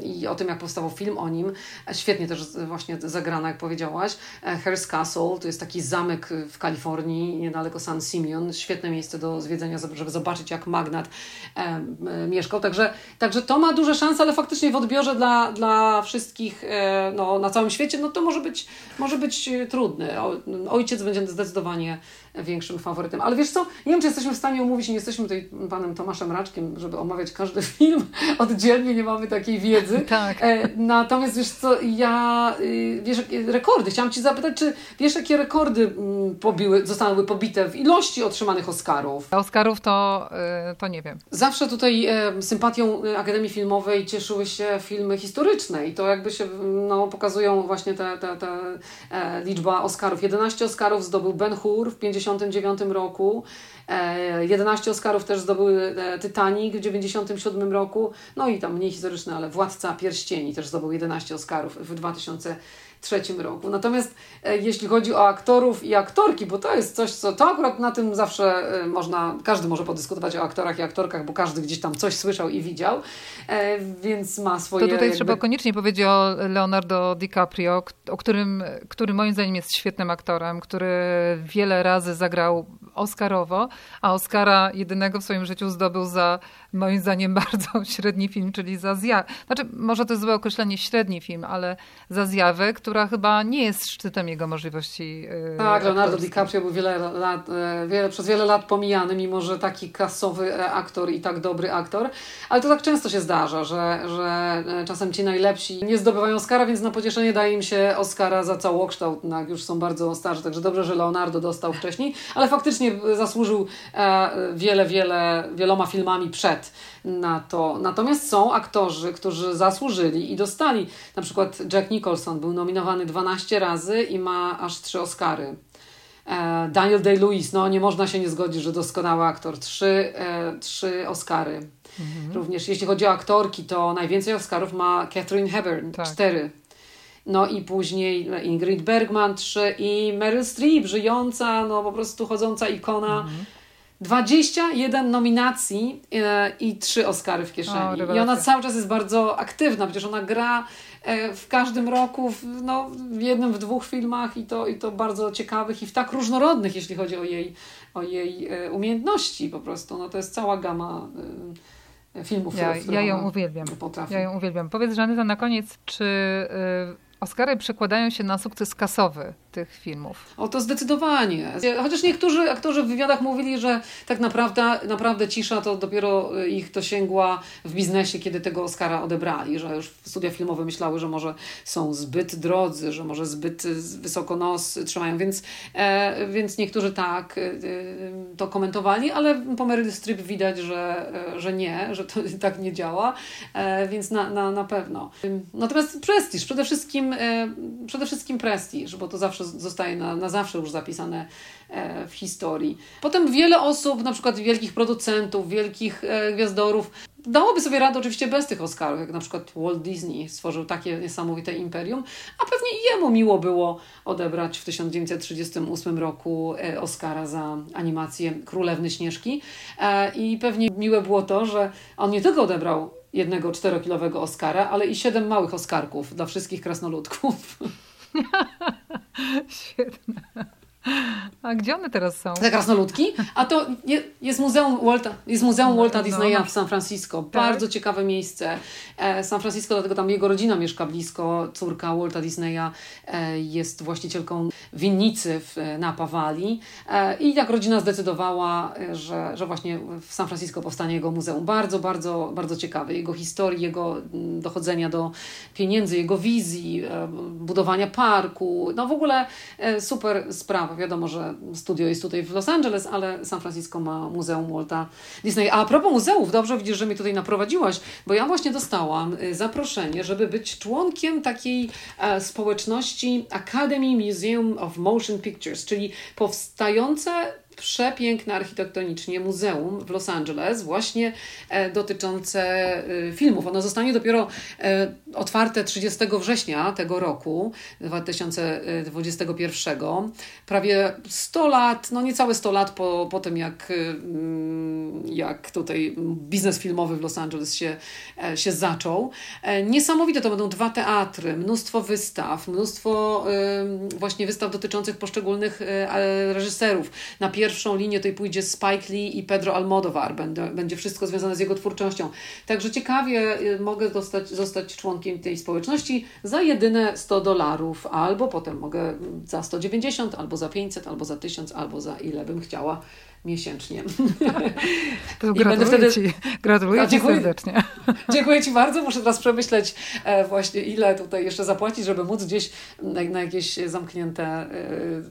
i o tym, jak powstał film o nim. Świetnie też właśnie zagrana, jak powiedziałaś. E, Hearst Castle to jest taki zamek w Kalifornii, niedaleko San Simeon. Świetne miejsce do zwiedzenia, żeby zobaczyć, jak magnat e, mieszkał. Także, także to ma duże szanse ale faktycznie w odbiorze dla, dla wszystkich e, no, na całym świecie, no to może być, może być e, trudny. Ojciec będzie zdecydowanie większym faworytem. Ale wiesz co, nie wiem, czy jesteśmy w stanie omówić, nie jesteśmy tutaj panem Tomaszem Raczkiem, żeby omawiać każdy <laughs> film oddzielnie, nie mamy takiej wiedzy. <laughs> Tak. E, natomiast wiesz co, ja, y, wiesz, rekordy, chciałam Ci zapytać, czy wiesz, jakie rekordy mm, pobiły, zostały pobite w ilości otrzymanych Oscarów? Oscarów to, y, to nie wiem. Zawsze tutaj e, sympatią y, Akademii Filmowej cieszyły się filmy historyczne i to jakby się, no, pokazują właśnie te, te, te e, liczba Oscarów. 11 Oscarów zdobył Ben Hur w 50 1999 roku. 11 e, Oscarów też zdobył e, Titanic w 1997 roku. No i tam mniej historyczne, ale Władca Pierścieni też zdobył 11 Oscarów w 2000 trzecim roku. Natomiast e, jeśli chodzi o aktorów i aktorki, bo to jest coś, co to akurat na tym zawsze e, można, każdy może podyskutować o aktorach i aktorkach, bo każdy gdzieś tam coś słyszał i widział, e, więc ma swoje... To tutaj jakby... trzeba koniecznie powiedzieć o Leonardo DiCaprio, o którym, który moim zdaniem jest świetnym aktorem, który wiele razy zagrał Oscarowo, a Oscara jedynego w swoim życiu zdobył za moim zdaniem <laughs> bardzo średni film, czyli za zjawę. Znaczy, może to jest złe określenie średni film, ale za zjawę, która chyba nie jest szczytem jego możliwości. Yy, tak, Leonardo DiCaprio był wiele lat, e, wiele, przez wiele lat pomijany, mimo że taki kasowy e, aktor i tak dobry aktor. Ale to tak często się zdarza, że, że e, czasem ci najlepsi nie zdobywają Oscara, więc na pocieszenie daje im się Oscara za całokształt. No, już są bardzo starzy, także dobrze, że Leonardo dostał wcześniej, ale faktycznie zasłużył wiele, wiele, wieloma filmami przed na to. Natomiast są aktorzy, którzy zasłużyli i dostali. Na przykład Jack Nicholson był nominowany 12 razy i ma aż 3 Oscary. E, Daniel Day-Lewis, no nie można się nie zgodzić, że doskonały aktor. Trzy, e, trzy Oscary. Mhm. Również jeśli chodzi o aktorki, to najwięcej Oscarów ma Catherine Hepburn, tak. cztery. No i później Ingrid Bergman, trzy i Meryl Streep, żyjąca, no po prostu chodząca ikona. Mhm 21 nominacji e, i 3 Oscary w kieszeni. O, I ona cały czas jest bardzo aktywna, przecież ona gra e, w każdym roku w, no, w jednym, w dwóch filmach i to, i to bardzo ciekawych i w tak różnorodnych, jeśli chodzi o jej, o jej e, umiejętności po prostu. No, to jest cała gama filmów, ja, ja ją uwielbiam. Potrafi. Ja ją uwielbiam. Powiedz, Żanyta, na koniec, czy Oscary przekładają się na sukces kasowy tych filmów. O to zdecydowanie. Chociaż niektórzy aktorzy w wywiadach mówili, że tak naprawdę, naprawdę cisza to dopiero ich dosięgła w biznesie, kiedy tego Oscara odebrali, że już studia filmowe myślały, że może są zbyt drodzy, że może zbyt wysoko nos trzymają, więc, e, więc niektórzy tak e, to komentowali, ale po Meryl Streep widać, że, e, że nie, że to <laughs> tak nie działa, e, więc na, na, na pewno. Natomiast prestiż, przede wszystkim, e, przede wszystkim prestiż, bo to zawsze zostaje na, na zawsze już zapisane w historii. Potem wiele osób, na przykład wielkich producentów, wielkich gwiazdorów, dałoby sobie radę oczywiście bez tych Oscarów, jak na przykład Walt Disney stworzył takie niesamowite imperium, a pewnie jemu miło było odebrać w 1938 roku Oscara za animację Królewny Śnieżki i pewnie miłe było to, że on nie tylko odebrał jednego czterokilowego Oscara, ale i siedem małych Oskarków dla wszystkich krasnoludków. <laughs> <laughs> Świetne. <laughs> A gdzie one teraz są? Te krasnoludki? A to je, jest Muzeum Walta, jest Muzeum no, Walta Disneya no, no. w San Francisco. Tak? Bardzo ciekawe miejsce. E, San Francisco, dlatego tam jego rodzina mieszka blisko. Córka Walta Disneya e, jest właścicielką winnicy w Napa Valley. E, I tak rodzina zdecydowała, że, że właśnie w San Francisco powstanie jego muzeum. Bardzo, bardzo, bardzo ciekawe. Jego historii, jego mm, dochodzenia do pieniędzy, jego wizji, budowania parku. No w ogóle super sprawa wiadomo, że studio jest tutaj w Los Angeles, ale San Francisco ma Muzeum Walta Disney. A, propos muzeów, dobrze widzisz, że mnie tutaj naprowadziłaś, bo ja właśnie dostałam y, zaproszenie, żeby być członkiem takiej e, społeczności Academy Museum of Motion Pictures, czyli powstające przepiękne architektonicznie muzeum w Los Angeles, właśnie e, dotyczące e, filmów. Ono zostanie dopiero e, otwarte 30 września tego roku, 2021. Prawie 100 lat, no niecałe 100 lat po, po tym, jak, mm, jak tutaj biznes filmowy w Los Angeles się, się zaczął. Niesamowite to będą dwa teatry, mnóstwo wystaw, mnóstwo właśnie wystaw dotyczących poszczególnych reżyserów. Na pierwszą linię tutaj pójdzie Spike Lee i Pedro Almodovar. Będzie, będzie wszystko związane z jego twórczością. Także ciekawie y, mogę dostać, zostać członkiem tej społeczności za jedyne 100 dolarów, albo potem mogę za 190, albo za 500, albo za 1000, albo za ile bym chciała miesięcznie. <laughs> To gratuluję wtedy... Ci, gratuluję Ci serdecznie. <laughs> Dziękuję Ci bardzo. Muszę teraz przemyśleć e, właśnie ile tutaj jeszcze zapłacić, żeby móc gdzieś na, na jakieś zamknięte e,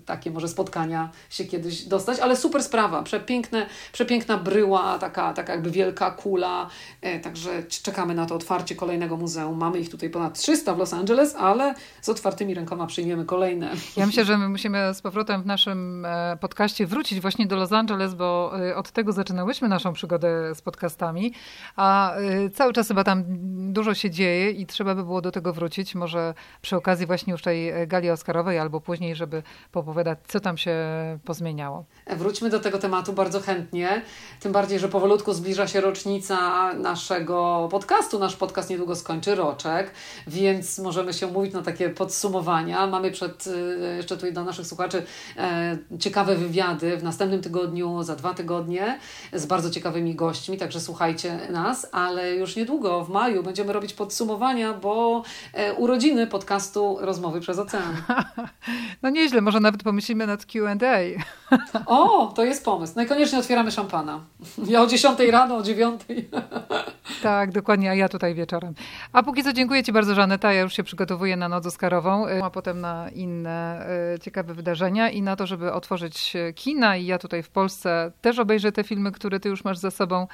takie może spotkania się kiedyś dostać, ale super sprawa. Przepiękne, przepiękna bryła, taka, taka jakby wielka kula. E, także czekamy na to otwarcie kolejnego muzeum. Mamy ich tutaj ponad 300 w Los Angeles, ale z otwartymi rękoma przyjmiemy kolejne. Ja myślę, że my musimy z powrotem w naszym podcaście wrócić właśnie do Los Angeles bo y, od tego zaczynałyśmy naszą przygodę z podcastami, a y, cały czas chyba tam dużo się dzieje i trzeba by było do tego wrócić. Może przy okazji właśnie już tej gali Oscarowej albo później, żeby popowiadać, co tam się pozmieniało. Wróćmy do tego tematu bardzo chętnie, tym bardziej, że powolutku zbliża się rocznica naszego podcastu. Nasz podcast niedługo skończy roczek, więc możemy się mówić na takie podsumowania. Mamy przed, y, jeszcze tutaj dla naszych słuchaczy e, ciekawe wywiady w następnym tygodniu za dwa tygodnie z bardzo ciekawymi gośćmi, także słuchajcie nas, ale już niedługo, w maju, będziemy robić podsumowania, bo e, urodziny podcastu Rozmowy przez Ocean. <laughs> No nieźle, może nawet pomyślimy nad Q&A. <laughs> O, to jest pomysł. Najkoniecznie otwieramy szampana. Ja o 10 rano, o 9. <laughs> Tak, dokładnie, a ja tutaj wieczorem. A póki co dziękuję Ci bardzo, Żaneta. Ja już się przygotowuję na noc Oscarową, e, a potem na inne e, ciekawe wydarzenia i na to, żeby otworzyć kina i ja tutaj w Polsce też obejrzę te filmy, które ty już masz za sobą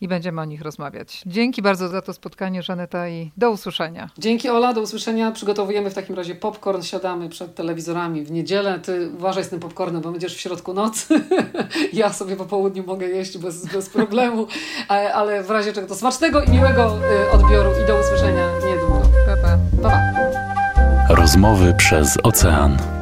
i będziemy o nich rozmawiać. Dzięki bardzo za to spotkanie, Żaneta, i do usłyszenia. Dzięki, Ola, do usłyszenia. Przygotowujemy w takim razie popcorn, siadamy przed telewizorami w niedzielę. Ty uważaj z tym popcornem, bo będziesz w środku nocy. <laughs> ja sobie po południu mogę jeść bez, bez problemu, ale, ale w razie czego to smacznego i miłego y, odbioru i do usłyszenia niedługo. Pa, pa. pa, pa. Rozmowy przez ocean.